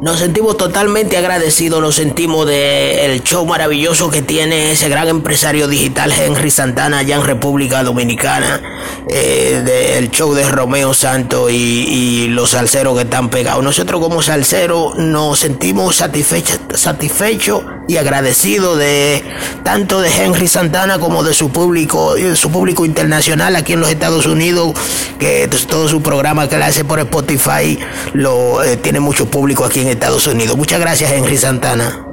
Nos sentimos totalmente agradecidos, nos sentimos del show maravilloso que tiene ese gran empresario digital Henry Santana allá en República Dominicana, eh, del show de Romeo Santos y, los salseros que están pegados. Nosotros como salseros nos sentimos satisfechos satisfecho y agradecidos de tanto de Henry Santana como de su público, su público internacional aquí en los Estados Unidos, que todo su programa que le hace por Spotify lo eh, tiene mucho público aquí en Estados Unidos. Muchas gracias, Henry Santana.